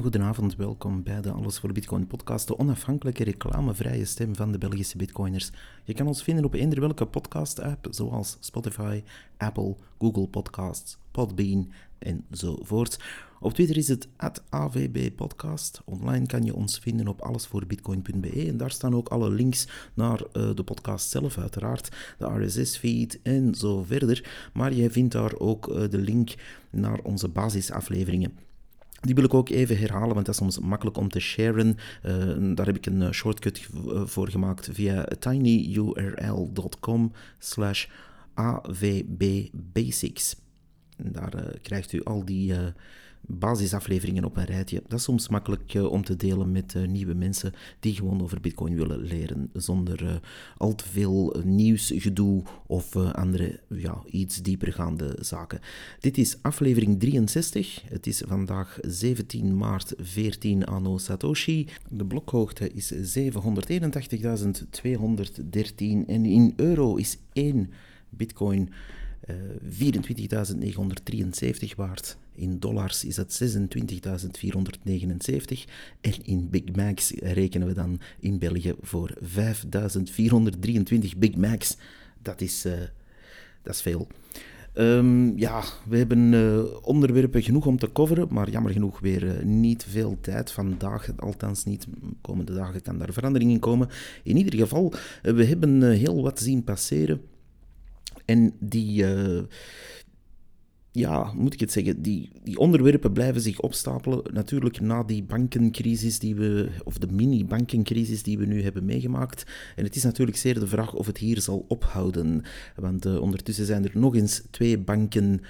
Goedenavond, welkom bij de Alles voor Bitcoin podcast, de onafhankelijke reclamevrije stem van de Belgische bitcoiners. Je kan ons vinden op eender welke podcast-app, zoals Spotify, Apple, Google Podcasts, Podbean enzovoort. Op Twitter is het @avbpodcast. Online kan je ons vinden op allesvoorbitcoin.be en daar staan ook alle links naar uh, de podcast zelf, uiteraard, de RSS-feed en zo verder. Maar je vindt daar ook uh, de link naar onze basisafleveringen. Die wil ik ook even herhalen, want dat is soms makkelijk om te sharen. Uh, daar heb ik een shortcut voor gemaakt via tinyurl.com slash avbbasics. Daar krijgt u al die basisafleveringen op een rijtje. Dat is soms makkelijk uh, om te delen met nieuwe mensen die gewoon over Bitcoin willen leren, zonder al te veel nieuwsgedoe of andere, ja, iets diepergaande zaken. Dit is aflevering 63. Het is vandaag 17 maart 14 anno Satoshi. De blokhoogte is 781.213 en in euro is 1 Bitcoin. 24.973 waard. In dollars is het 26.479. En in Big Macs rekenen we dan in België voor 5.423 Big Macs. Dat is, uh, dat is veel. Um, ja, we hebben uh, onderwerpen genoeg om te coveren, maar jammer genoeg weer uh, niet veel tijd vandaag. Althans niet, de komende dagen kan daar verandering in komen. In ieder geval, we hebben heel wat zien passeren. En die, ja, moet ik het zeggen, die, die onderwerpen blijven zich opstapelen. Natuurlijk na die bankencrisis die we, of de mini-bankencrisis die we nu hebben meegemaakt. En het is natuurlijk zeer de vraag of het hier zal ophouden. Want uh, ondertussen zijn er nog eens twee banken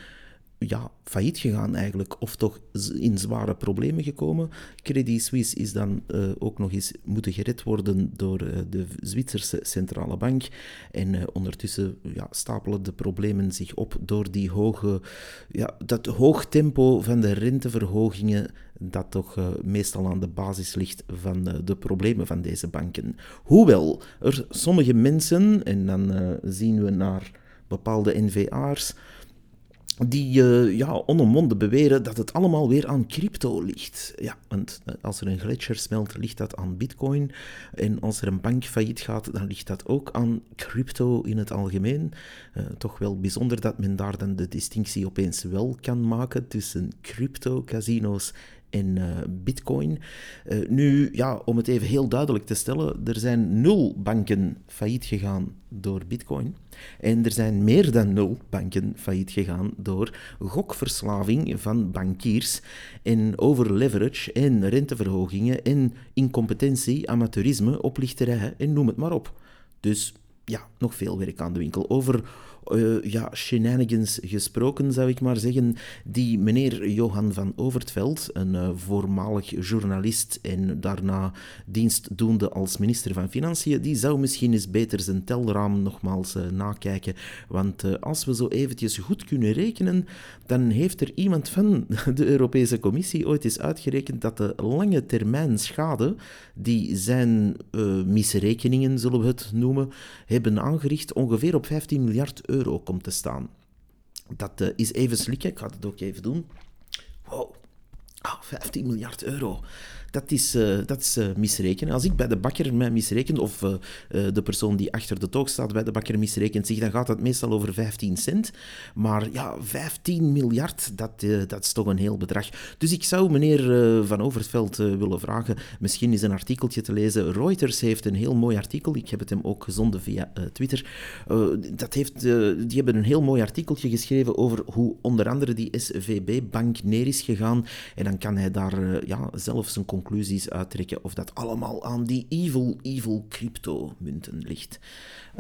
ja, failliet gegaan eigenlijk, of toch in zware problemen gekomen. Credit Suisse is dan uh, ook nog eens moeten gered worden door uh, de Zwitserse centrale bank. En uh, ondertussen ja, stapelen de problemen zich op door die hoge, ja, dat hoog tempo van de renteverhogingen dat toch meestal aan de basis ligt van de problemen van deze banken. Hoewel er sommige mensen, en dan zien we naar bepaalde NVA's, die uh, ja, onomwonden beweren dat het allemaal weer aan crypto ligt. Ja, want eh, als er een gletsjer smelt, ligt dat aan bitcoin. En als er een bank failliet gaat, dan ligt dat ook aan crypto in het algemeen. Uh, toch wel bijzonder dat men daar dan de distinctie opeens wel kan maken tussen crypto-casino's en uh, Bitcoin. Uh, nu, ja, om het even heel duidelijk te stellen, er zijn nul banken failliet gegaan door Bitcoin. En er zijn meer dan nul banken failliet gegaan door gokverslaving van bankiers en overleverage en renteverhogingen en incompetentie, amateurisme, oplichterij en noem het maar op. Dus ja, nog veel werk aan de winkel. Over uh, ja, shenanigans gesproken, zou ik maar zeggen. Die meneer Johan van Overtveld, een uh, voormalig journalist en daarna dienstdoende als minister van Financiën, die zou misschien eens beter zijn telraam nogmaals uh, nakijken. Want als we zo eventjes goed kunnen rekenen, dan heeft er iemand van de Europese Commissie ooit eens uitgerekend dat de lange termijn schade die zijn misrekeningen, zullen we het noemen, hebben aangericht ongeveer op 15 miljard euro euro komt te staan. Dat uh, is even slikken, ik ga het ook even doen. Wow, oh, ah, 15 miljard euro dat is, uh, dat is uh, misrekenen. Als ik bij de bakker mij misreken, of uh, de persoon die achter de toog staat bij de bakker misrekent zich, dan gaat het meestal over 15 cent. Maar ja, 15 miljard, dat, dat is toch een heel bedrag. Dus ik zou meneer Van Overveld willen vragen, misschien is een artikeltje te lezen. Reuters heeft een heel mooi artikel, ik heb het hem ook gezonden via Twitter. dat heeft, die hebben een heel mooi artikeltje geschreven over hoe onder andere die SVB-bank neer is gegaan. En dan kan hij daar ja, zelf zijn conclusies uittrekken of dat allemaal aan die evil, evil crypto-munten ligt.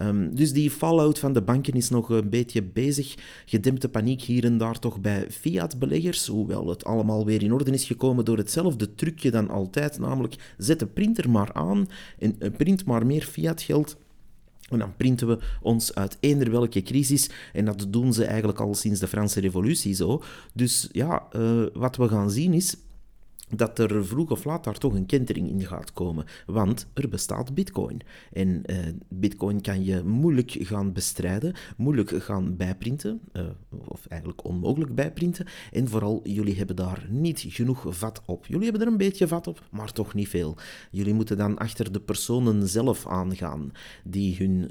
Um, dus die fallout van de banken is nog een beetje bezig. Gedempte paniek hier en daar toch bij fiat-beleggers, hoewel het allemaal weer in orde is gekomen door hetzelfde trucje dan altijd, namelijk zet de printer maar aan en eh, print maar meer fiat-geld. En dan printen we ons uit eender welke crisis. En dat doen ze eigenlijk al sinds de Franse Revolutie zo. Dus ja, uh, wat we gaan zien is dat er vroeg of laat daar toch een kentering in gaat komen. Want er bestaat bitcoin. En uh, bitcoin kan je moeilijk gaan bestrijden, moeilijk gaan bijprinten, uh, of eigenlijk onmogelijk bijprinten. En vooral, jullie hebben daar niet genoeg vat op. Jullie hebben er een beetje vat op, maar toch niet veel. Jullie moeten dan achter de personen zelf aangaan die hun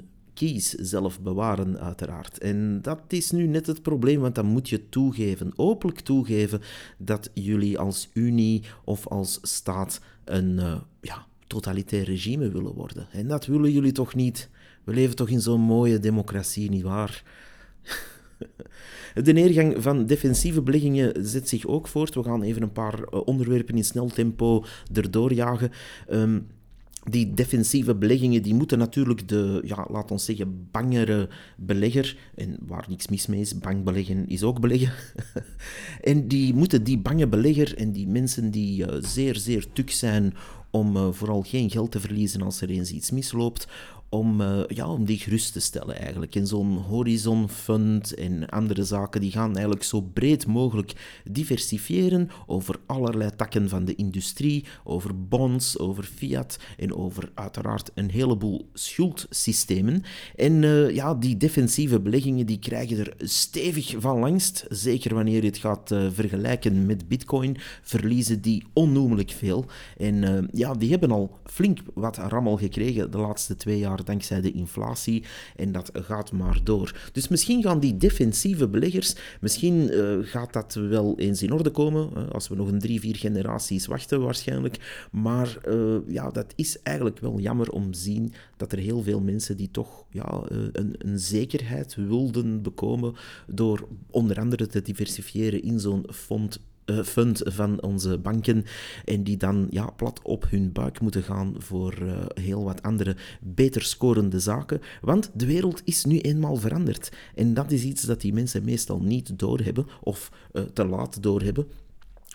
zelf bewaren, uiteraard. En dat is nu net het probleem, want dan moet je toegeven, openlijk toegeven, dat jullie als Unie of als staat een uh, ja, totalitair regime willen worden. En dat willen jullie toch niet? We leven toch in zo'n mooie democratie, nietwaar? De neergang van defensieve beleggingen zet zich ook voort. We gaan even een paar eh, onderwerpen in snel tempo erdoor jagen. Um, die defensieve beleggingen die moeten natuurlijk de, ja, laat ons zeggen, bangere belegger, en waar niks mis mee is, bang beleggen is ook beleggen, en die moeten die bange belegger en die mensen die uh, zeer, zeer tuk zijn om uh, vooral geen geld te verliezen als er eens iets misloopt, om, uh, ja, om die gerust te stellen eigenlijk. En zo'n Horizon Fund en andere zaken, die gaan eigenlijk zo breed mogelijk diversifiëren over allerlei takken van de industrie, over bonds, over fiat en over uiteraard een heleboel schuldsystemen. En uh, ja, die defensieve beleggingen die krijgen er stevig van langst, zeker wanneer je het gaat uh, vergelijken met bitcoin, verliezen die onnoemelijk veel. En ja, die hebben al flink wat rammel gekregen de laatste twee jaar dankzij de inflatie. En dat gaat maar door. Dus misschien gaan die defensieve beleggers, misschien uh, gaat dat wel eens in orde komen. als we nog een drie, vier generaties wachten waarschijnlijk. Maar uh, ja, dat is eigenlijk wel jammer om te zien dat er heel veel mensen die toch ja, uh, een, een zekerheid wilden bekomen door onder andere te diversifiëren in zo'n fond fund van onze banken en die dan ja, plat op hun buik moeten gaan voor uh, heel wat andere beter scorende zaken. Want de wereld is nu eenmaal veranderd. En dat is iets dat die mensen meestal niet doorhebben of uh, te laat doorhebben.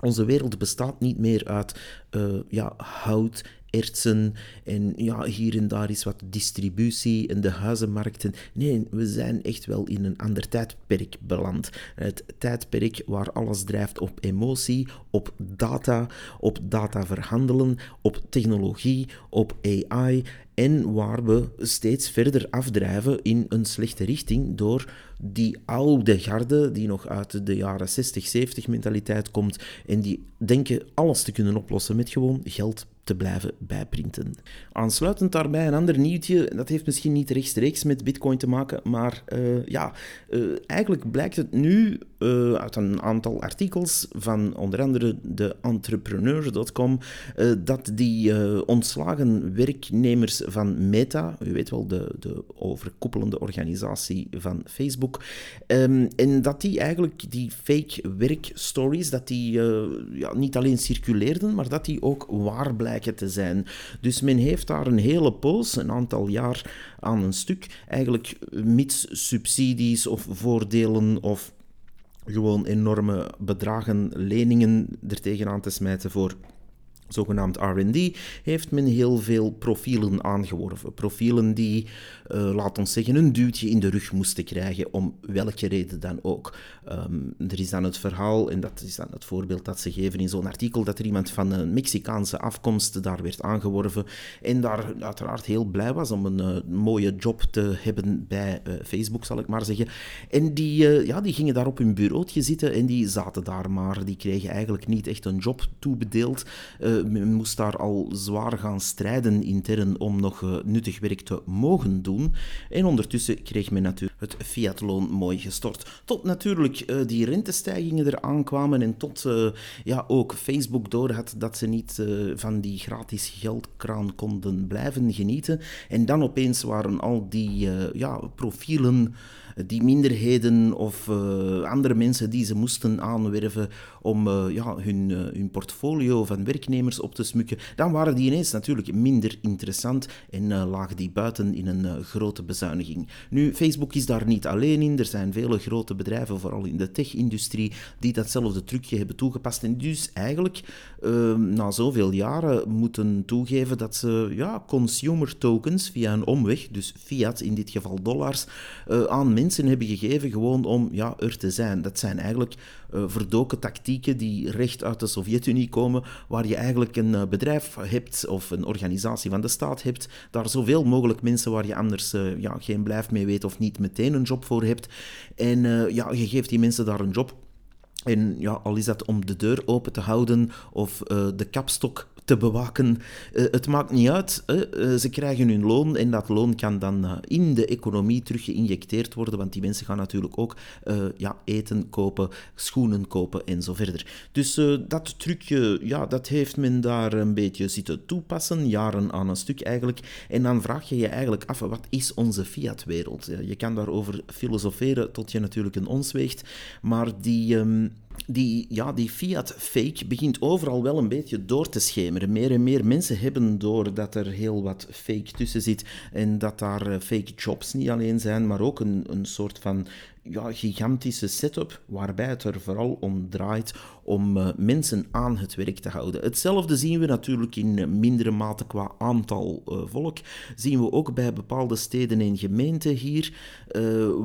Onze wereld bestaat niet meer uit ja, hout ertsen en ja, hier en daar is wat distributie en de huizenmarkten. Nee, we zijn echt wel in een ander tijdperk beland. Het tijdperk waar alles drijft op emotie, op data, op data verhandelen, op technologie, op AI en waar we steeds verder afdrijven in een slechte richting door die oude garde die nog uit de jaren 60, 70 mentaliteit komt en die denken alles te kunnen oplossen met gewoon geld te blijven bijprinten. Aansluitend daarbij een ander nieuwtje, dat heeft misschien niet rechtstreeks met Bitcoin te maken, maar uh, ja, uh, eigenlijk blijkt het nu uh, uit een aantal artikels van onder andere de entrepreneur.com dat die ontslagen werknemers van Meta, u weet wel, de, de overkoepelende organisatie van Facebook, um, en dat die eigenlijk die fake werkstories, dat die ja, niet alleen circuleerden, maar dat die ook waar blijven Dus men heeft daar een hele poos, een aantal jaar aan een stuk, eigenlijk mits subsidies of voordelen of gewoon enorme bedragen, leningen er tegenaan te smijten voor zogenaamd RD, heeft men heel veel profielen aangeworven. Profielen die, uh, laat ons zeggen, een duwtje in de rug moesten krijgen, om welke reden dan ook. Um, er is dan het verhaal, en dat is dan het voorbeeld dat ze geven in zo'n artikel, dat er iemand van een Mexicaanse afkomst daar werd aangeworven en daar uiteraard heel blij was om een uh, mooie job te hebben bij uh, Facebook, zal ik maar zeggen. En die, ja, die gingen daar op hun bureautje zitten en die zaten daar maar. Die kregen eigenlijk niet echt een job toebedeeld men moest daar al zwaar gaan strijden intern om nog uh, nuttig werk te mogen doen. En ondertussen kreeg men natuurlijk het fiatloon mooi gestort. Tot natuurlijk uh, die rentestijgingen eraan kwamen en tot uh, ja, ook Facebook doorhad dat ze niet van die gratis geldkraan konden blijven genieten. En dan opeens waren al die ja, profielen die minderheden of uh, andere mensen die ze moesten aanwerven om uh, ja, hun, uh, hun portfolio van werknemers op te smukken, dan waren die ineens natuurlijk minder interessant en lagen die buiten in een grote bezuiniging. Nu, Facebook is daar niet alleen in. Er zijn vele grote bedrijven, vooral in de tech-industrie, die datzelfde trucje hebben toegepast. En dus eigenlijk uh, na zoveel jaren moeten toegeven dat ze ja, consumer tokens via een omweg, dus fiat in dit geval dollars, aan mensen hebben gegeven gewoon om ja, er te zijn. Dat zijn eigenlijk uh, verdoken tactieken die recht uit de Sovjet-Unie komen, waar je eigenlijk een uh, bedrijf hebt of een organisatie van de staat hebt, daar zoveel mogelijk mensen waar je anders ja, geen blijf mee weet of niet meteen een job voor hebt. En ja, je geeft die mensen daar een job. En ja, al is dat om de deur open te houden of de kapstok te bewaken. Uh, het maakt niet uit. Uh, ze krijgen hun loon en dat loon kan dan in de economie terug geïnjecteerd worden, want die mensen gaan natuurlijk ook ja, eten kopen, schoenen kopen en zo verder. Dus dat trucje, ja, dat heeft men daar een beetje zitten toepassen, jaren aan een stuk eigenlijk. En dan vraag je je eigenlijk af, wat is onze fiat-wereld? je kan daarover filosoferen tot je natuurlijk een ons weegt, maar die... Um, die, ja, die fiat-fake begint overal wel een beetje door te schemeren. Meer en meer mensen hebben door dat er heel wat fake tussen zit en dat daar eh, fake jobs niet alleen zijn, maar ook een, een soort van ja, gigantische setup waarbij het er vooral om draait om uh, mensen aan het werk te houden. Hetzelfde zien we natuurlijk in mindere mate qua aantal uh, volk. Zien we ook bij bepaalde steden en gemeenten hier,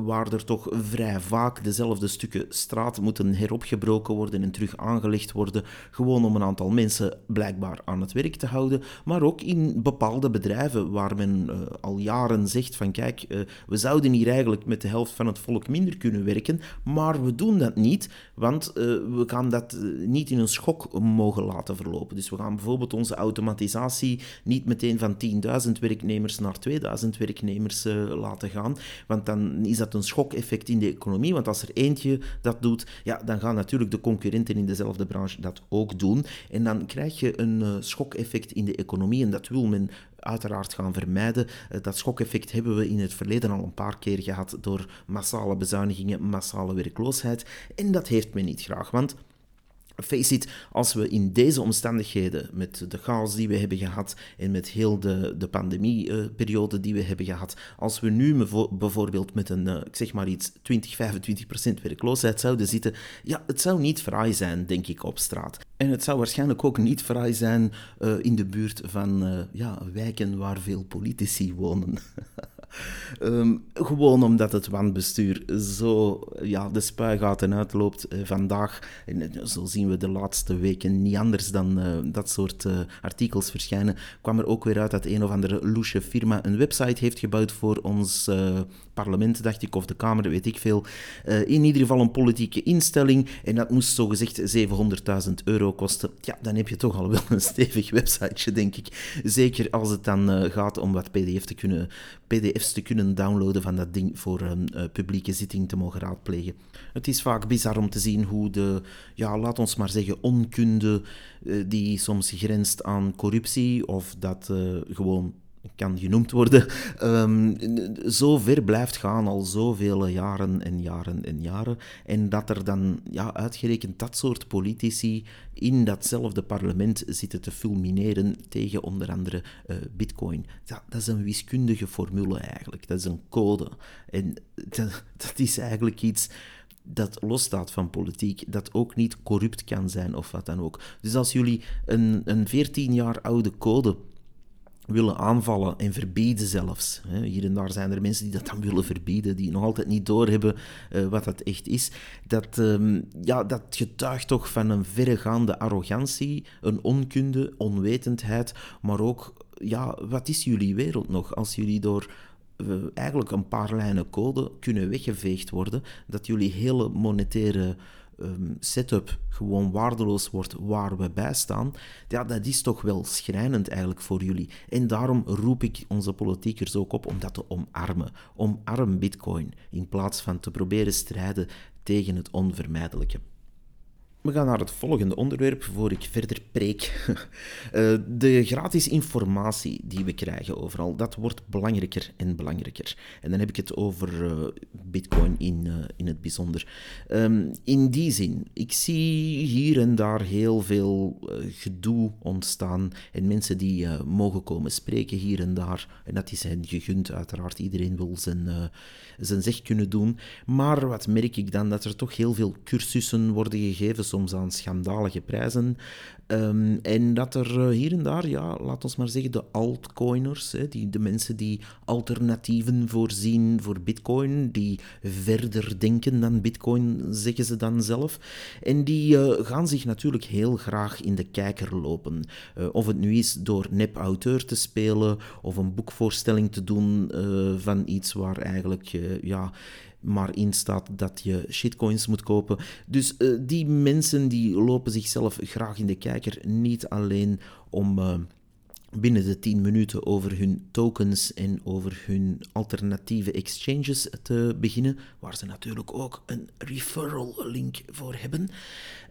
waar er toch vrij vaak dezelfde stukken straat moeten heropgebroken worden en terug aangelegd worden, gewoon om een aantal mensen blijkbaar aan het werk te houden. Maar ook in bepaalde bedrijven waar men al jaren zegt van kijk, we zouden hier eigenlijk met de helft van het volk minder kunnen werken, maar we doen dat niet, want uh, we gaan dat eh, niet in een schok mogen laten verlopen. Dus we gaan bijvoorbeeld onze automatisatie niet meteen van 10.000 werknemers naar 2.000 werknemers uh, laten gaan, want dan is dat een schokeffect in de economie, want als er eentje dat doet, ja, dan gaan natuurlijk de concurrenten in dezelfde branche dat ook doen, en dan krijg je een uh, schokeffect in de economie, en dat wil men uiteraard gaan vermijden. Eh, dat schokeffect hebben we in het verleden al een paar keer gehad door massale bezuinigingen, massale werkloosheid. En dat heeft men niet graag, want Face it, als we in deze omstandigheden, met de chaos die we hebben gehad en met heel de, de pandemieperiode die we hebben gehad, als we nu bijvoorbeeld met een, eh, ik zeg maar iets, 20, 25 procent werkloosheid zouden zitten, ja, het zou niet fraai zijn, denk ik, op straat. En het zou waarschijnlijk ook niet fraai zijn uh, in de buurt van uh, ja, wijken waar veel politici wonen. Um, gewoon omdat het wanbestuur zo ja, de spuigaten uitloopt uh, vandaag. En zo zien we de laatste weken niet anders dan uh, dat soort artikels verschijnen. kwam er ook weer uit dat een of andere loesje firma een website heeft gebouwd voor ons parlement, dacht ik, of de Kamer, weet ik veel. in ieder geval een politieke instelling. En dat moest zogezegd 700.000 euro kosten. Ja, dan heb je toch al wel een stevig websiteje, denk ik. Zeker als het dan gaat om wat PDF te kunnen, PDF's te kunnen downloaden van dat ding voor een uh, publieke zitting te mogen raadplegen. Het is vaak bizar om te zien hoe de, ja, laat ons maar zeggen, onkunde die soms grenst aan corruptie of dat gewoon kan genoemd worden, um, zo ver blijft gaan al zoveel jaren en jaren en jaren. En dat er dan ja, uitgerekend dat soort politici in datzelfde parlement zitten te fulmineren tegen onder andere uh, bitcoin. Ja, dat is een wiskundige formule eigenlijk, dat is een code. En dat, dat is eigenlijk iets dat losstaat van politiek, dat ook niet corrupt kan zijn of wat dan ook. Dus als jullie een, een 14 jaar oude code willen aanvallen en verbieden zelfs. Hier en daar zijn er mensen die dat dan willen verbieden, die nog altijd niet doorhebben uh, wat dat echt is. Dat, um, ja, dat getuigt toch van een verregaande arrogantie, een onkunde, onwetendheid, maar ook, ja, wat is jullie wereld nog als jullie door uh, eigenlijk een paar lijnen code kunnen weggeveegd worden, dat jullie hele monetaire um, setup gewoon waardeloos wordt waar we bij staan, ja, dat is toch wel schrijnend eigenlijk voor jullie. En daarom roep ik onze politiekers ook op om dat te omarmen. Omarm Bitcoin in plaats van te proberen strijden tegen het onvermijdelijke. We gaan naar het volgende onderwerp voor ik verder preek. Eh, de gratis informatie die we krijgen overal, dat wordt belangrijker en belangrijker. En dan heb ik het over uh, Bitcoin in, uh, in het bijzonder. Um, in die zin, ik zie hier en daar heel veel gedoe ontstaan en mensen die mogen komen spreken hier en daar. En dat is hen gegund, uiteraard. Iedereen wil zijn, zijn zeg kunnen doen. Maar wat merk ik dan? Dat er toch heel veel cursussen worden gegeven soms aan schandalige prijzen. Ehm, en dat er eh, hier en daar, ja, laat ons maar zeggen, de altcoiners, hè, die, de mensen die alternatieven voorzien voor Bitcoin, die verder denken dan Bitcoin, zeggen ze dan zelf. En die uh, gaan zich natuurlijk heel graag in de kijker lopen. Uh, of het nu is door nep-auteur te spelen of een boekvoorstelling te doen van iets waar eigenlijk ja, maar in staat dat je shitcoins moet kopen. Dus uh, die mensen die lopen zichzelf graag in de kijker, niet alleen om uh, binnen de 10 minuten over hun tokens en over hun alternatieve exchanges te beginnen, waar ze natuurlijk ook een referral link voor hebben.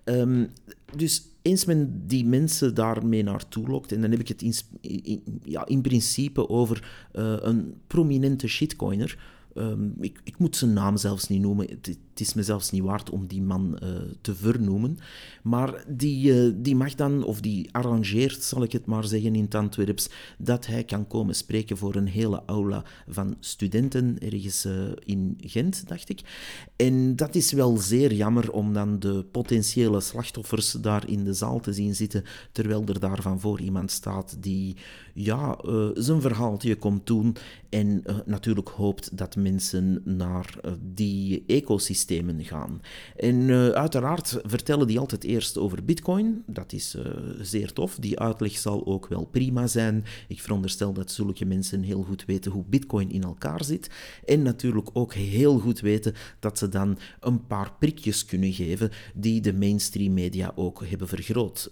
Um, dus eens men die mensen daarmee naartoe lokt, en dan heb ik het in, ja, in principe over uh, een prominente shitcoiner, Um, ik, ik, moet zijn naam zelfs niet noemen. Het, is me zelfs niet waard om die man uh, te vernoemen. Maar die, uh, die mag dan, of die arrangeert, zal ik het maar zeggen in het Antwerps, dat hij kan komen spreken voor een hele aula van studenten ergens uh, in Gent, dacht ik. En dat is wel zeer jammer om dan de potentiële slachtoffers daar in de zaal te zien zitten, terwijl er daar van voor iemand staat die ja, zijn verhaaltje komt doen en natuurlijk hoopt dat mensen naar die ecosystemen gaan. En uh, uiteraard vertellen die altijd eerst over Bitcoin. Dat is uh, zeer tof. Die uitleg zal ook wel prima zijn. Ik veronderstel dat zulke mensen heel goed weten hoe Bitcoin in elkaar zit. En natuurlijk ook heel goed weten dat ze dan een paar prikjes kunnen geven die de mainstream media ook hebben vergroot.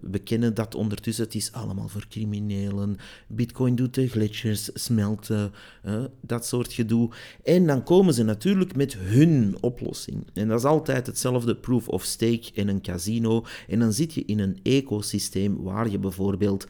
we kennen dat ondertussen. Het is allemaal voor criminelen. Bitcoin doet de gletsjers smelten. dat soort gedoe. En dan komen ze natuurlijk met hun En dat is altijd hetzelfde proof of stake in een casino. En dan zit je in een ecosysteem waar je bijvoorbeeld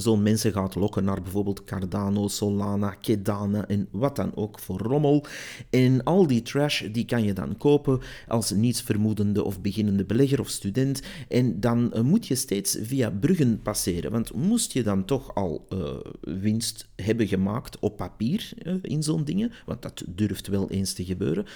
zo'n mensen gaat lokken naar bijvoorbeeld Cardano, Solana, Kedana en wat dan ook voor rommel. En al die trash die kan je dan kopen als nietsvermoedende of beginnende belegger of student. En dan uh, moet je steeds via bruggen passeren. Want moest je dan toch al uh, winst hebben gemaakt op papier uh, in zo'n dingen, want dat durft wel eens te gebeuren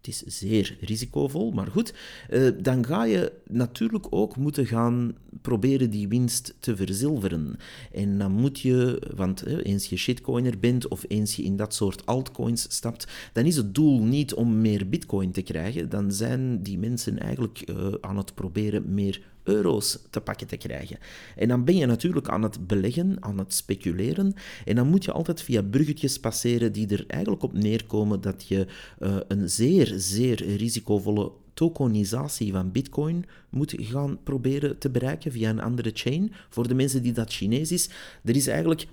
het is zeer risicovol, maar goed, uh, dan ga je natuurlijk ook moeten gaan proberen die winst te verzilveren. En dan moet je, want eens je shitcoiner bent of eens je in dat soort altcoins stapt, dan is het doel niet om meer bitcoin te krijgen, dan zijn die mensen eigenlijk uh, aan het proberen meer euro's te pakken te krijgen. En dan ben je natuurlijk aan het beleggen, aan het speculeren. En dan moet je altijd via bruggetjes passeren die er eigenlijk op neerkomen dat je uh, een zeer, zeer risicovolle tokenisatie van Bitcoin moet gaan proberen te bereiken via een andere chain. Voor de mensen die dat Chinees is, er is eigenlijk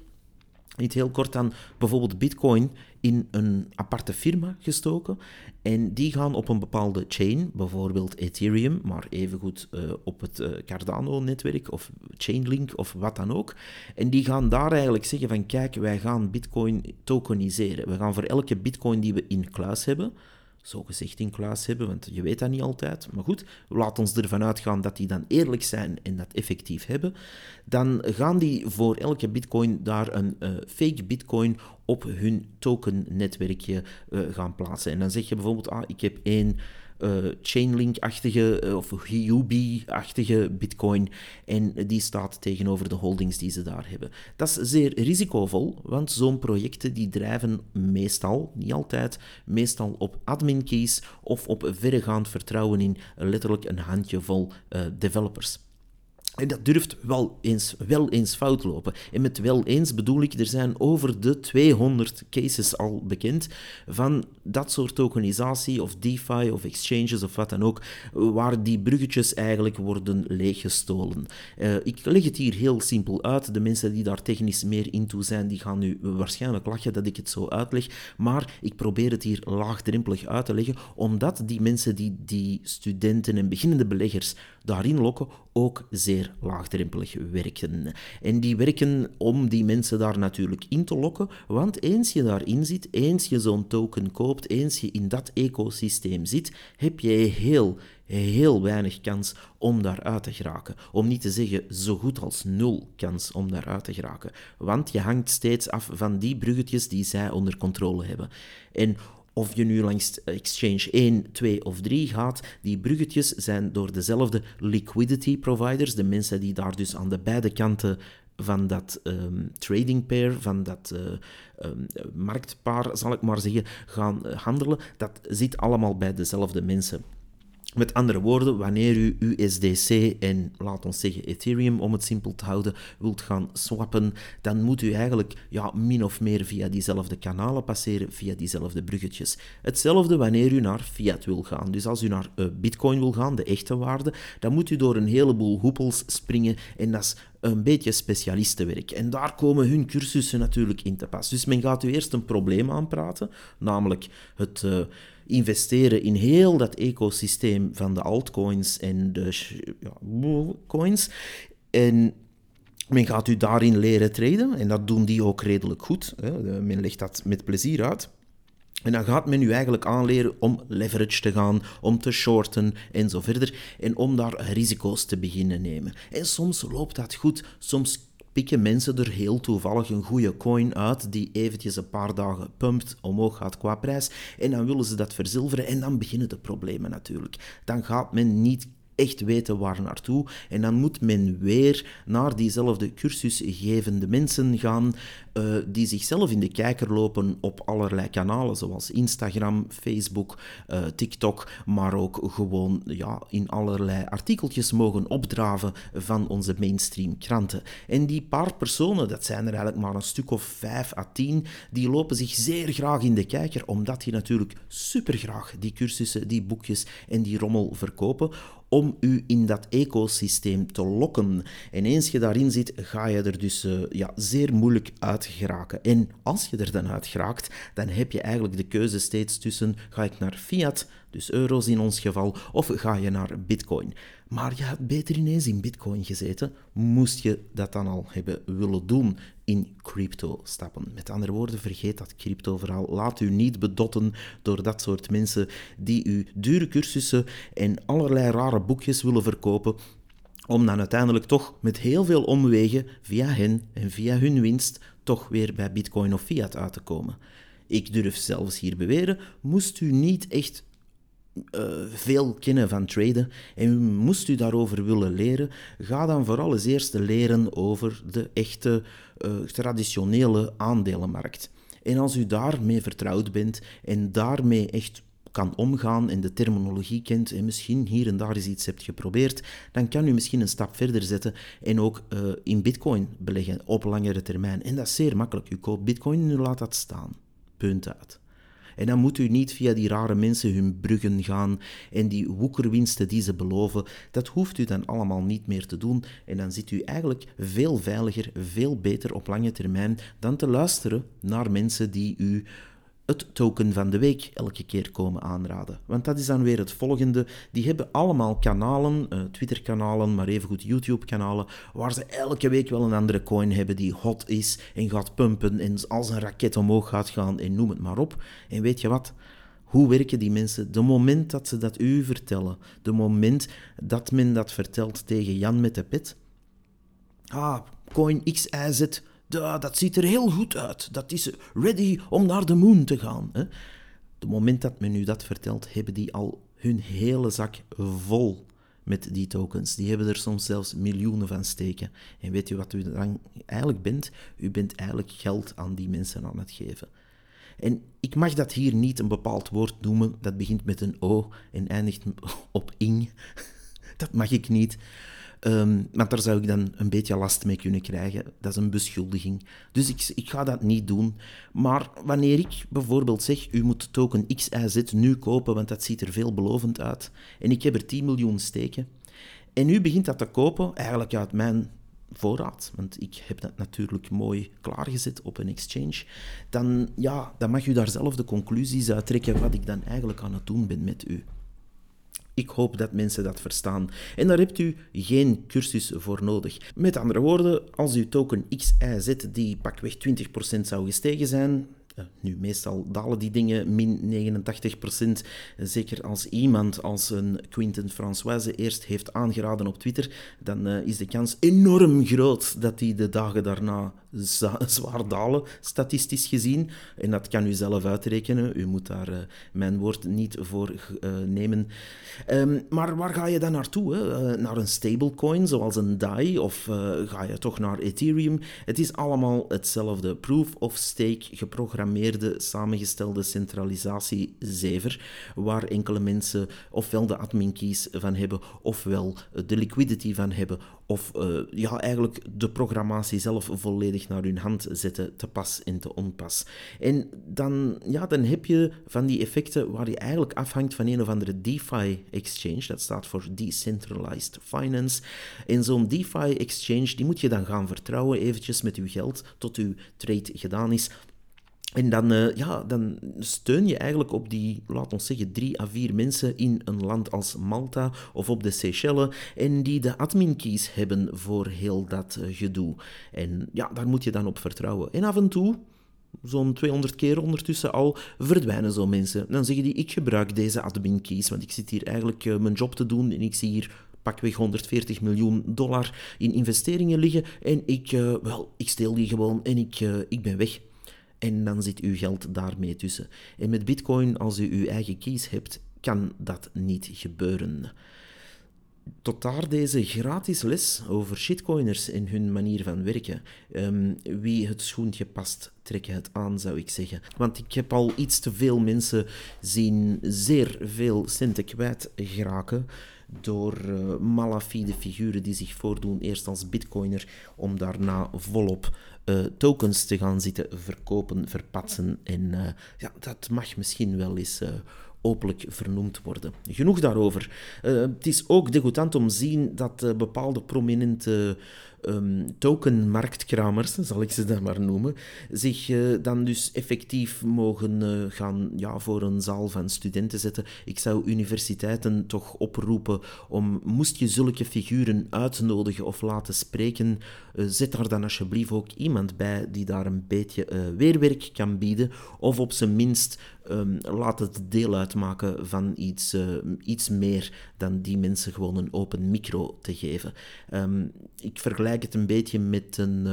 niet heel kort aan bijvoorbeeld Bitcoin in een aparte firma gestoken. En die gaan op een bepaalde chain, bijvoorbeeld Ethereum, maar evengoed uh, op het uh, Cardano-netwerk of Chainlink of wat dan ook. En die gaan daar eigenlijk zeggen van kijk, wij gaan Bitcoin tokeniseren. We gaan voor elke Bitcoin die we in kluis hebben, zo gezegd in kluis hebben, want je weet dat niet altijd. Maar goed, laat ons ervan uitgaan dat die dan eerlijk zijn en dat effectief hebben. Dan gaan die voor elke bitcoin daar een uh, fake bitcoin op hun token-netwerkje uh, gaan plaatsen. En dan zeg je bijvoorbeeld, ah, ik heb één uh, Chainlink-achtige uh, of Huobi-achtige bitcoin en die staat tegenover de holdings die ze daar hebben. Dat is zeer risicovol, want zo'n projecten die drijven meestal, niet altijd, meestal op admin keys of op verregaand vertrouwen in letterlijk een handjevol uh, developers. En dat durft wel eens, wel eens fout lopen. En met wel eens bedoel ik, er zijn over de 200 cases al bekend van dat soort tokenisatie of DeFi of exchanges of wat dan ook, waar die bruggetjes eigenlijk worden leeggestolen. Uh, ik leg het hier heel simpel uit. De mensen die daar technisch meer in toe zijn, die gaan nu waarschijnlijk lachen dat ik het zo uitleg. Maar ik probeer het hier laagdrempelig uit te leggen, omdat die mensen die die studenten en beginnende beleggers daarin lokken, ook zeer laagdrempelig werken. En die werken om die mensen daar natuurlijk in te lokken, want eens je daarin zit, eens je zo'n token koopt, eens je in dat ecosysteem zit, heb je heel, heel weinig kans om daaruit te geraken. Om niet te zeggen zo goed als nul kans om daaruit te geraken. Want je hangt steeds af van die bruggetjes die zij onder controle hebben. En of je nu langs Exchange 1, 2 of 3 gaat, die bruggetjes zijn door dezelfde liquidity providers, de mensen die daar dus aan de beide kanten van dat um, trading pair, van dat uh, um, marktpaar, zal ik maar zeggen, gaan handelen, dat zit allemaal bij dezelfde mensen. Met andere woorden, wanneer u USDC en, laat ons zeggen, Ethereum, om het simpel te houden, wilt gaan swappen, dan moet u eigenlijk ja, min of meer via diezelfde kanalen passeren, via diezelfde bruggetjes. Hetzelfde wanneer u naar fiat wil gaan. Dus als u naar uh, bitcoin wil gaan, de echte waarde, dan moet u door een heleboel hoepels springen en dat is een beetje specialistenwerk. En daar komen hun cursussen natuurlijk in te pas. Dus men gaat u eerst een probleem aanpraten, namelijk het... Uh, investeren in heel dat ecosysteem van de altcoins en de ja, coins. En men gaat u daarin leren traden en dat doen die ook redelijk goed. Hè. Men legt dat met plezier uit. En dan gaat men u eigenlijk aanleren om leverage te gaan, om te shorten en zo verder. En om daar risico's te beginnen nemen. En soms loopt dat goed, soms pikken mensen er heel toevallig een goede coin uit die eventjes een paar dagen pumpt, omhoog gaat qua prijs. En dan willen ze dat verzilveren en dan beginnen de problemen natuurlijk. Dan gaat men niet echt weten waar naartoe. En dan moet men weer naar diezelfde cursusgevende mensen gaan, uh, die zichzelf in de kijker lopen op allerlei kanalen, zoals Instagram, Facebook, uh, TikTok, maar ook gewoon ja, in allerlei artikeltjes mogen opdraven van onze mainstream kranten. En die paar personen, dat zijn er eigenlijk maar een stuk of vijf à tien, die lopen zich zeer graag in de kijker, omdat die natuurlijk supergraag die cursussen, die boekjes en die rommel verkopen om u in dat ecosysteem te lokken. En eens je daarin zit, ga je er dus uh, ja, zeer moeilijk uit geraken. En als je er dan uit geraakt, dan heb je eigenlijk de keuze steeds tussen ga ik naar fiat, dus euro's in ons geval, of ga je naar bitcoin. Maar je had beter ineens in bitcoin gezeten, moest je dat dan al hebben willen doen in crypto stappen. Met andere woorden, vergeet dat crypto-verhaal. Laat u niet bedotten door dat soort mensen die u dure cursussen en allerlei rare boekjes willen verkopen om dan uiteindelijk toch met heel veel omwegen via hen en via hun winst toch weer bij bitcoin of fiat uit te komen. Ik durf zelfs hier beweren, moest u niet echt uh, veel kennen van traden en moest u daarover willen leren, ga dan vooral eens eerst leren over de echte uh, traditionele aandelenmarkt. En als u daarmee vertrouwd bent en daarmee echt kan omgaan en de terminologie kent en misschien hier en daar eens iets hebt geprobeerd, dan kan u misschien een stap verder zetten en ook uh, in bitcoin beleggen op langere termijn. En dat is zeer makkelijk. U koopt bitcoin en u laat dat staan. Punt uit. En dan moet u niet via die rare mensen hun bruggen gaan en die woekerwinsten die ze beloven. Dat hoeft u dan allemaal niet meer te doen. En dan zit u eigenlijk veel veiliger, veel beter op lange termijn dan te luisteren naar mensen die u het token van de week elke keer komen aanraden. Want dat is dan weer het volgende. Die hebben allemaal kanalen, uh, Twitter-kanalen, maar evengoed YouTube-kanalen, waar ze elke week wel een andere coin hebben die hot is en gaat pumpen en als een raket omhoog gaat gaan en noem het maar op. En weet je wat? Hoe werken die mensen? De moment dat ze dat u vertellen, de moment dat men dat vertelt tegen Jan met de pet. Ah, coin Dat ziet er heel goed uit. Dat is ready om naar de moon te gaan. Hè? Het moment dat men u dat vertelt, hebben die al hun hele zak vol met die tokens. Die hebben er soms zelfs miljoenen van steken. En weet u wat u dan eigenlijk bent? U bent eigenlijk geld aan die mensen aan het geven. En ik mag dat hier niet een bepaald woord noemen, dat begint met een O en eindigt op ing. Dat mag ik niet. Um, want daar zou ik dan een beetje last mee kunnen krijgen. Dat is een beschuldiging. Dus ik, ik ga dat niet doen. Maar wanneer ik bijvoorbeeld zeg, u moet token XIZ nu kopen, want dat ziet er veelbelovend uit, en ik heb er 10 miljoen steken, en u begint dat te kopen, eigenlijk uit mijn voorraad, want ik heb dat natuurlijk mooi klaargezet op een exchange, dan, ja, dan mag u daar zelf de conclusies uit trekken wat ik dan eigenlijk aan het doen ben met u. Ik hoop dat mensen dat verstaan. En daar hebt u geen cursus voor nodig. Met andere woorden, als uw token XIZ die pakweg 20% zou gestegen zijn, nu, meestal dalen die dingen min 89%. Zeker als iemand als een Quinten Françoise eerst heeft aangeraden op Twitter, dan uh, is de kans enorm groot dat die de dagen daarna zwaar dalen, statistisch gezien. En dat kan u zelf uitrekenen. U moet daar uh, mijn woord niet voor uh, nemen. Um, maar waar ga je dan naartoe? Hè? naar een stablecoin zoals een DAI? Of ga je toch naar Ethereum? Het is allemaal hetzelfde. Proof of stake geprogrammeerd geprogrammeerde, samengestelde centralisatiezever, waar enkele mensen ofwel de admin keys van hebben, ofwel de liquidity van hebben, of ja, eigenlijk de programmatie zelf volledig naar hun hand zetten, te pas en te onpas. En dan, ja, dan heb je van die effecten waar je eigenlijk afhangt van een of andere DeFi-exchange, dat staat voor Decentralized Finance. En zo'n DeFi-exchange, die moet je dan gaan vertrouwen eventjes met je geld tot uw trade gedaan is. En dan, uh, ja, dan steun je eigenlijk op die, laten we zeggen, drie à vier mensen in een land als Malta of op de Seychelles en die de admin keys hebben voor heel dat uh, gedoe. En ja, daar moet je dan op vertrouwen. En af en toe, zo'n 200 keer ondertussen al, verdwijnen zo mensen. Dan zeggen die, ik gebruik deze admin keys, want ik zit hier eigenlijk uh, mijn job te doen en ik zie hier pakweg 140 miljoen dollar in investeringen liggen en ik, wel, ik steel die gewoon en ik, ik ben weg. En dan zit uw geld daarmee tussen. En met Bitcoin, als u uw eigen keys hebt, kan dat niet gebeuren. Tot daar deze gratis les over shitcoiners en hun manier van werken. Um, wie het schoentje past, trekken het aan, zou ik zeggen. Want ik heb al iets te veel mensen zien zeer veel centen kwijt geraken door uh, malafide figuren die zich voordoen, eerst als bitcoiner, om daarna volop uh, tokens te gaan zitten verkopen, verpatsen. En uh, ja, dat mag misschien wel eens openlijk vernoemd worden. Genoeg daarover. het is ook degoutant om te zien dat bepaalde prominente um, tokenmarktkramers, zal ik ze dan maar noemen, zich dan dus effectief mogen gaan ja, voor een zaal van studenten zetten. Ik zou universiteiten toch oproepen om, moest je zulke figuren uitnodigen of laten spreken, zet daar dan alsjeblieft ook iemand bij die daar een beetje weerwerk kan bieden, of op zijn minst um, laat het deel uitmaken van iets, iets meer dan die mensen gewoon een open micro te geven. Um, ik vergelijk het een beetje met een,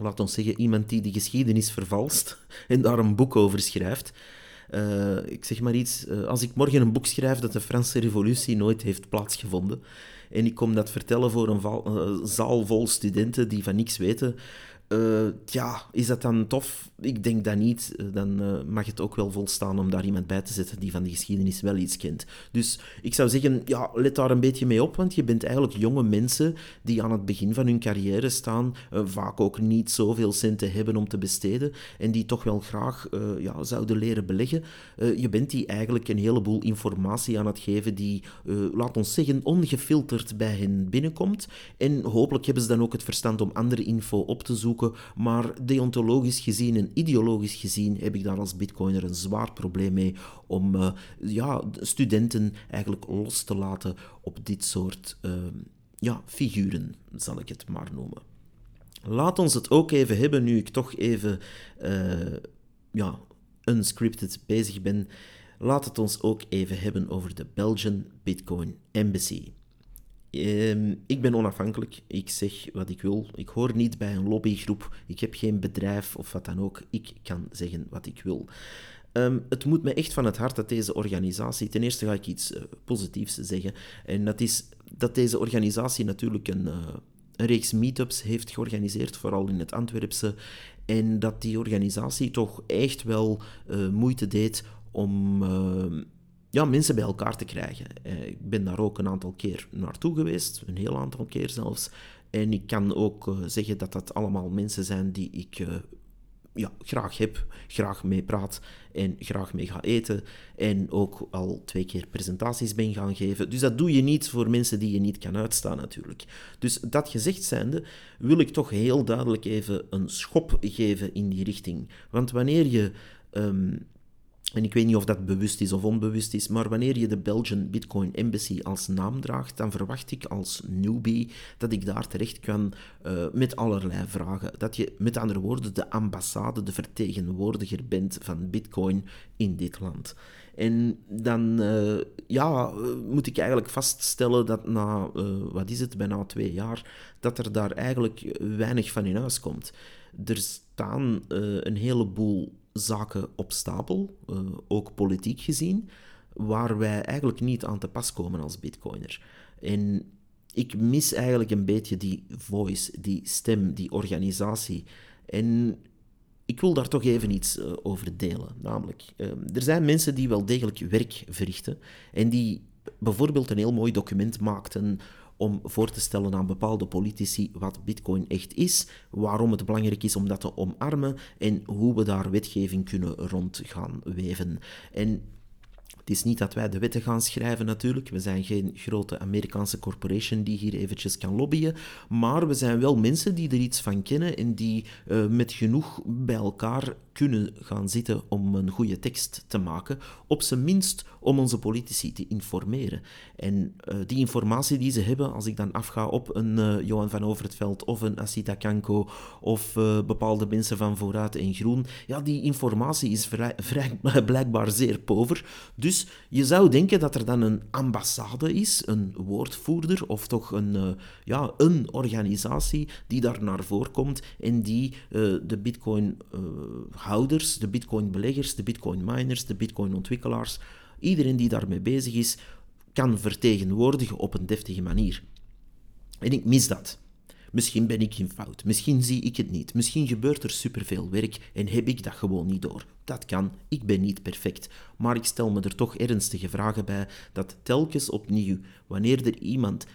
laat ons zeggen, iemand die de geschiedenis vervalst en daar een boek over schrijft. Ik zeg maar iets, als ik morgen een boek schrijf dat de Franse revolutie nooit heeft plaatsgevonden en ik kom dat vertellen voor een zaal vol studenten die van niks weten, uh, ja, is dat dan tof? Ik denk dat niet. Eh, dan uh, mag het ook wel volstaan om daar iemand bij te zetten die van de geschiedenis wel iets kent. Dus ik zou zeggen, ja, let daar een beetje mee op, want je bent eigenlijk jonge mensen die aan het begin van hun carrière staan, vaak ook niet zoveel centen hebben om te besteden en die toch wel graag ja, zouden leren beleggen. je bent die eigenlijk een heleboel informatie aan het geven die, laat ons zeggen, ongefilterd bij hen binnenkomt. En hopelijk hebben ze dan ook het verstand om andere info op te zoeken maar deontologisch gezien en ideologisch gezien heb ik daar als bitcoiner een zwaar probleem mee om uh, ja, studenten eigenlijk los te laten op dit soort uh, ja, figuren, zal ik het maar noemen. Laat ons het ook even hebben, nu ik toch even uh, ja, unscripted bezig ben. Laat het ons ook even hebben over de Belgian Bitcoin Embassy. Ehm, ik ben onafhankelijk. Ik zeg wat ik wil. Ik hoor niet bij een lobbygroep. Ik heb geen bedrijf of wat dan ook. Ik kan zeggen wat ik wil. Um, het moet me echt van het hart dat deze organisatie. Ten eerste ga ik iets uh, positiefs zeggen. En dat is dat deze organisatie natuurlijk een, uh, een reeks meetups heeft georganiseerd, vooral in het Antwerpse. En dat die organisatie toch echt wel uh, moeite deed om ja, mensen bij elkaar te krijgen. Eh, ik ben daar ook een aantal keer naartoe geweest, een heel aantal keer zelfs. En ik kan ook eh, zeggen dat dat allemaal mensen zijn die ik uh, ja, graag heb, graag mee praat en graag mee ga eten. En ook al twee keer presentaties ben gaan geven. Dus dat doe je niet voor mensen die je niet kan uitstaan natuurlijk. Dus dat gezegd zijnde wil ik toch heel duidelijk even een schop geven in die richting. Want wanneer je... Um, en ik weet niet of dat bewust is of onbewust is, maar wanneer je de Belgian Bitcoin Embassy als naam draagt, dan verwacht ik als newbie dat ik daar terecht kan uh, met allerlei vragen. Dat je met andere woorden de ambassade, de vertegenwoordiger bent van Bitcoin in dit land. En dan uh, ja, moet ik eigenlijk vaststellen dat na, wat is het, bijna twee jaar, dat er daar eigenlijk weinig van in huis komt. Er staan een heleboel zaken op stapel, uh, ook politiek gezien, waar wij eigenlijk niet aan te pas komen als bitcoiner. En ik mis eigenlijk een beetje die voice, die stem, die organisatie. En ik wil daar toch even iets uh, over delen. Namelijk, uh, er zijn mensen die wel degelijk werk verrichten en die bijvoorbeeld een heel mooi document maakten om voor te stellen aan bepaalde politici wat Bitcoin echt is, waarom het belangrijk is om dat te omarmen en hoe we daar wetgeving kunnen rond gaan weven. En het is niet dat wij de wetten gaan schrijven natuurlijk. We zijn geen grote Amerikaanse corporation die hier eventjes kan lobbyen. Maar we zijn wel mensen die er iets van kennen en die uh, met genoeg bij elkaar kunnen gaan zitten om een goede tekst te maken. Op zijn minst om onze politici te informeren. En uh, die informatie die ze hebben, als ik dan afga op een uh, Johan van Overtveld of een Asita Kanko of bepaalde mensen van Vooruit en Groen, ja, die informatie is vrij blijkbaar zeer pover. Dus dus je zou denken dat er dan een ambassade is, een woordvoerder of toch een, uh, ja, een organisatie die daar naar voren komt en die uh, de bitcoin-houders, uh, de bitcoin-beleggers, de bitcoin-miners, de bitcoin-ontwikkelaars, iedereen die daarmee bezig is, kan vertegenwoordigen op een deftige manier. En ik mis dat. Misschien ben ik in fout, misschien zie ik het niet, misschien gebeurt er superveel werk en heb ik dat gewoon niet door. Dat kan, ik ben niet perfect, maar ik stel me er toch ernstige vragen bij dat telkens opnieuw, wanneer er iemand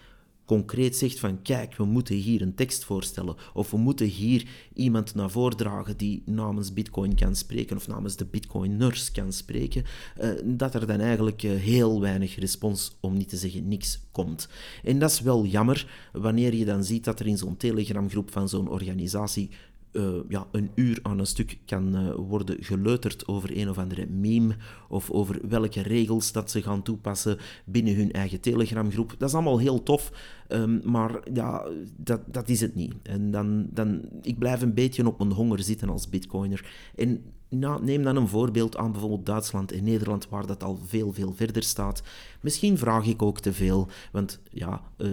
concreet zegt van kijk, we moeten hier een tekst voorstellen of we moeten hier iemand naar voren dragen die namens Bitcoin kan spreken of namens de Bitcoiners kan spreken, uh, dat er dan eigenlijk uh, heel weinig respons, om niet te zeggen niks, komt. En dat is wel jammer wanneer je dan ziet dat er in zo'n telegramgroep van zo'n organisatie uh, ja, een uur aan een stuk kan uh, worden geleuterd over een of andere meme of over welke regels dat ze gaan toepassen binnen hun eigen Telegramgroep. Dat is allemaal heel tof, um, maar ja, dat, dat is het niet. En dan, dan, ik blijf een beetje op mijn honger zitten als bitcoiner. En nou, neem dan een voorbeeld aan bijvoorbeeld Duitsland en Nederland, waar dat al veel, veel verder staat. Misschien vraag ik ook te veel, want ja, uh,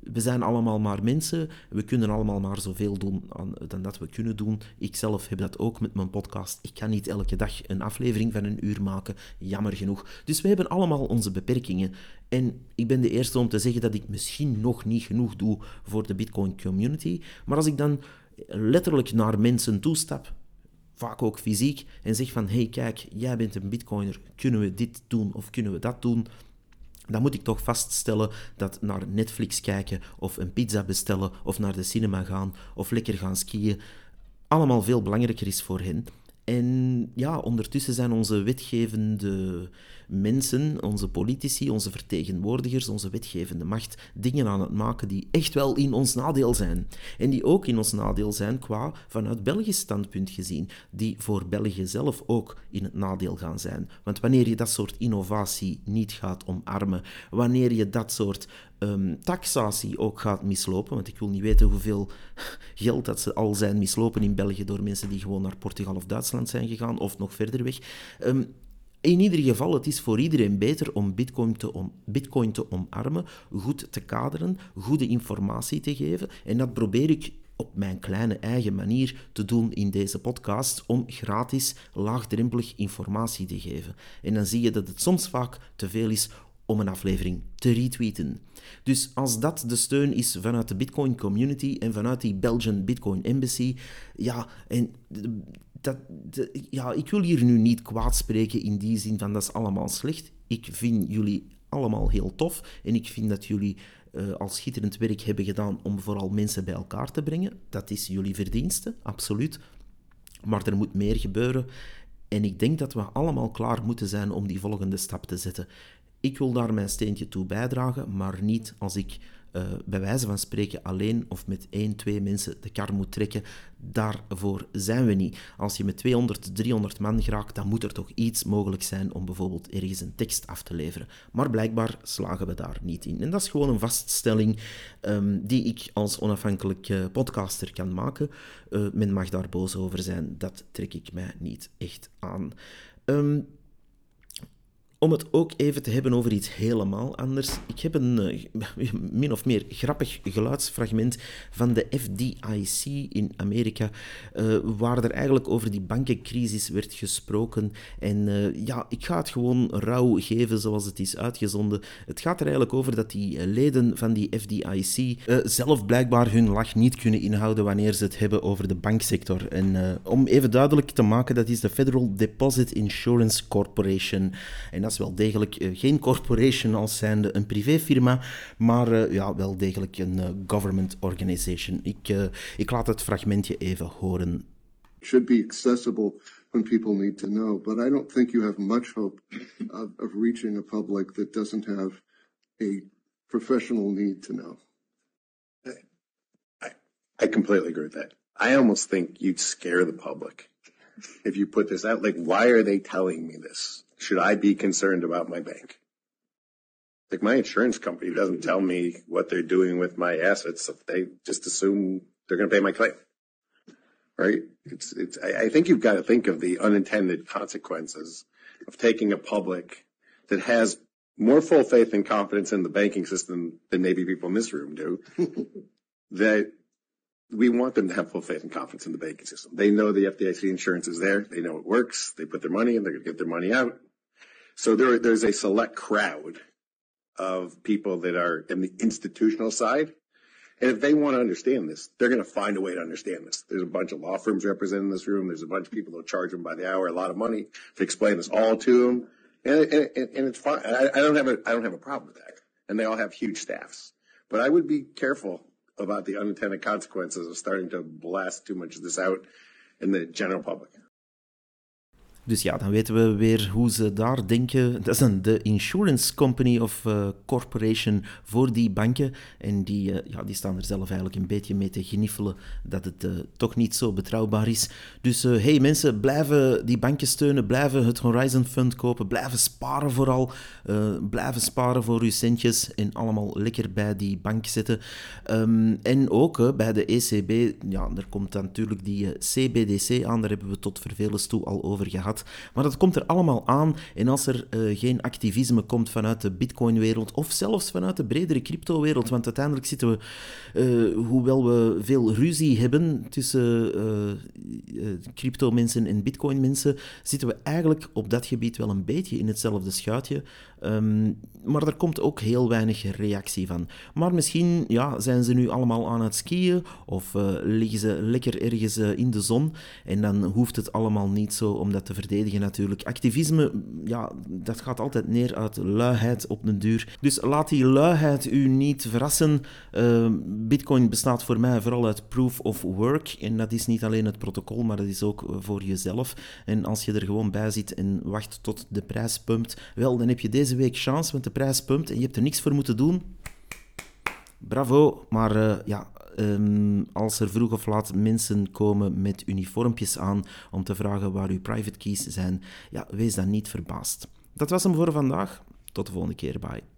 we zijn allemaal maar mensen. We kunnen allemaal maar zoveel doen aan, dan dat we kunnen doen. Ik zelf heb dat ook met mijn podcast. Ik kan niet elke dag een aflevering van een uur maken, jammer genoeg. Dus we hebben allemaal onze beperkingen. En ik ben de eerste om te zeggen dat ik misschien nog niet genoeg doe voor de Bitcoin community. Maar als ik dan letterlijk naar mensen toestap, vaak ook fysiek, en zeg van, hey kijk, jij bent een bitcoiner, kunnen we dit doen of kunnen we dat doen? Dan moet ik toch vaststellen dat naar Netflix kijken of een pizza bestellen of naar de cinema gaan of lekker gaan skiën allemaal veel belangrijker is voor hen. En ja, ondertussen zijn onze wetgevende mensen, onze politici, onze vertegenwoordigers, onze wetgevende macht dingen aan het maken die echt wel in ons nadeel zijn. En die ook in ons nadeel zijn qua vanuit Belgisch standpunt gezien, die voor België zelf ook in het nadeel gaan zijn. Want wanneer je dat soort innovatie niet gaat omarmen, wanneer je dat soort um, taxatie ook gaat mislopen, want ik wil niet weten hoeveel geld dat ze al zijn mislopen in België door mensen die gewoon naar Portugal of Duitsland zijn gegaan of nog verder weg. Um, in ieder geval, het is voor iedereen beter om bitcoin te, om bitcoin te omarmen, goed te kaderen, goede informatie te geven. En dat probeer ik op mijn kleine eigen manier te doen in deze podcast om gratis, laagdrempelig informatie te geven. En dan zie je dat het soms vaak te veel is om een aflevering te retweeten. Dus als dat de steun is vanuit de Bitcoin community en vanuit die Belgian Bitcoin Embassy, ja, en dat, ja, ik wil hier nu niet kwaad spreken in die zin van dat is allemaal slecht. Ik vind jullie allemaal heel tof en ik vind dat jullie uh, al schitterend werk hebben gedaan om vooral mensen bij elkaar te brengen. Dat is jullie verdienste, absoluut. Maar er moet meer gebeuren. En ik denk dat we allemaal klaar moeten zijn om die volgende stap te zetten. Ik wil daar mijn steentje toe bijdragen, maar niet als ik uh, bij wijze van spreken alleen of met één, twee mensen de kar moet trekken. Daarvoor zijn we niet. Als je met 200, 300 man geraakt, dan moet er toch iets mogelijk zijn om bijvoorbeeld ergens een tekst af te leveren. Maar blijkbaar slagen we daar niet in. En dat is gewoon een vaststelling um, die ik als onafhankelijk podcaster kan maken. Uh, men mag daar boos over zijn, dat trek ik mij niet echt aan. Um, om het ook even te hebben over iets helemaal anders. Ik heb een uh, min of meer grappig geluidsfragment van de FDIC in Amerika, uh, waar er eigenlijk over die bankencrisis werd gesproken. En uh, ja, ik ga het gewoon rauw geven zoals het is uitgezonden. Het gaat er eigenlijk over dat die leden van die FDIC zelf blijkbaar hun lach niet kunnen inhouden wanneer ze het hebben over de banksector. En om even duidelijk te maken, dat is de Federal Deposit Insurance Corporation. En is wel degelijk uh, geen corporation als zijnde een privéfirma, maar uh, ja, wel degelijk een uh, government organization. Ik, ik laat het fragmentje even horen. Should be accessible when people need to know, but I don't think you have much hope of, of reaching a public that doesn't have a professional need to know. I, I completely agree with that. I almost think you'd scare the public if you put this out. Like, why are they telling me this? Should I be concerned about my bank? Like my insurance company doesn't tell me what they're doing with my assets. They just assume they're going to pay my claim. Right? It's, it's, I, I think you've got to think of the unintended consequences of taking a public that has more full faith and confidence in the banking system than maybe people in this room do. that we want them to have full faith and confidence in the banking system. They know the FDIC insurance is there. They know it works. They put their money in. They're going to get their money out. So there, there's a select crowd of people that are in the institutional side. And if they want to understand this, they're going to find a way to understand this. There's a bunch of law firms represented in this room. There's a bunch of people that charge them by the hour a lot of money to explain this all to them. And, and, and it's fine. I, I don't have a, I don't have a problem with that. And they all have huge staffs. But I would be careful about the unintended consequences of starting to blast too much of this out in the general public. Dus ja, dan weten we weer hoe ze daar denken. Dat is dan de insurance company of uh, corporation voor die banken. En die, uh, ja, die staan er zelf eigenlijk een beetje mee te gniffelen dat het uh, toch niet zo betrouwbaar is. Dus hey mensen, blijven die banken steunen, blijven het Horizon Fund kopen, blijven sparen vooral. blijven sparen voor uw centjes en allemaal lekker bij die bank zitten. Um, en ook bij de ECB, ja, er komt dan natuurlijk die CBDC aan, daar hebben we tot vervelens toe al over gehad. Maar dat komt er allemaal aan. En als er uh, geen activisme komt vanuit de Bitcoin-wereld, of zelfs vanuit de bredere crypto-wereld, want uiteindelijk zitten we, uh, hoewel we veel ruzie hebben tussen uh, crypto-mensen en Bitcoin-mensen, zitten we eigenlijk op dat gebied wel een beetje in hetzelfde schuitje. Um, maar er komt ook heel weinig reactie van. Maar misschien ja, zijn ze nu allemaal aan het skiën of liggen ze lekker ergens in de zon en dan hoeft het allemaal niet zo om dat te verdedigen natuurlijk. Activisme, ja, dat gaat altijd neer uit luiheid op den duur. Dus laat die luiheid u niet verrassen. Uh, Bitcoin bestaat voor mij vooral uit proof of work en dat is niet alleen het protocol, maar dat is ook voor jezelf. En als je er gewoon bij zit en wacht tot de prijs pumpt, wel, dan heb je deze week chance, want de prijs pumpt en je hebt er niks voor moeten doen. Bravo, maar uh, ja, um, als er vroeg of laat mensen komen met uniformpjes aan om te vragen waar uw private keys zijn, ja, wees dan niet verbaasd. Dat was hem voor vandaag. Tot de volgende keer. Bye.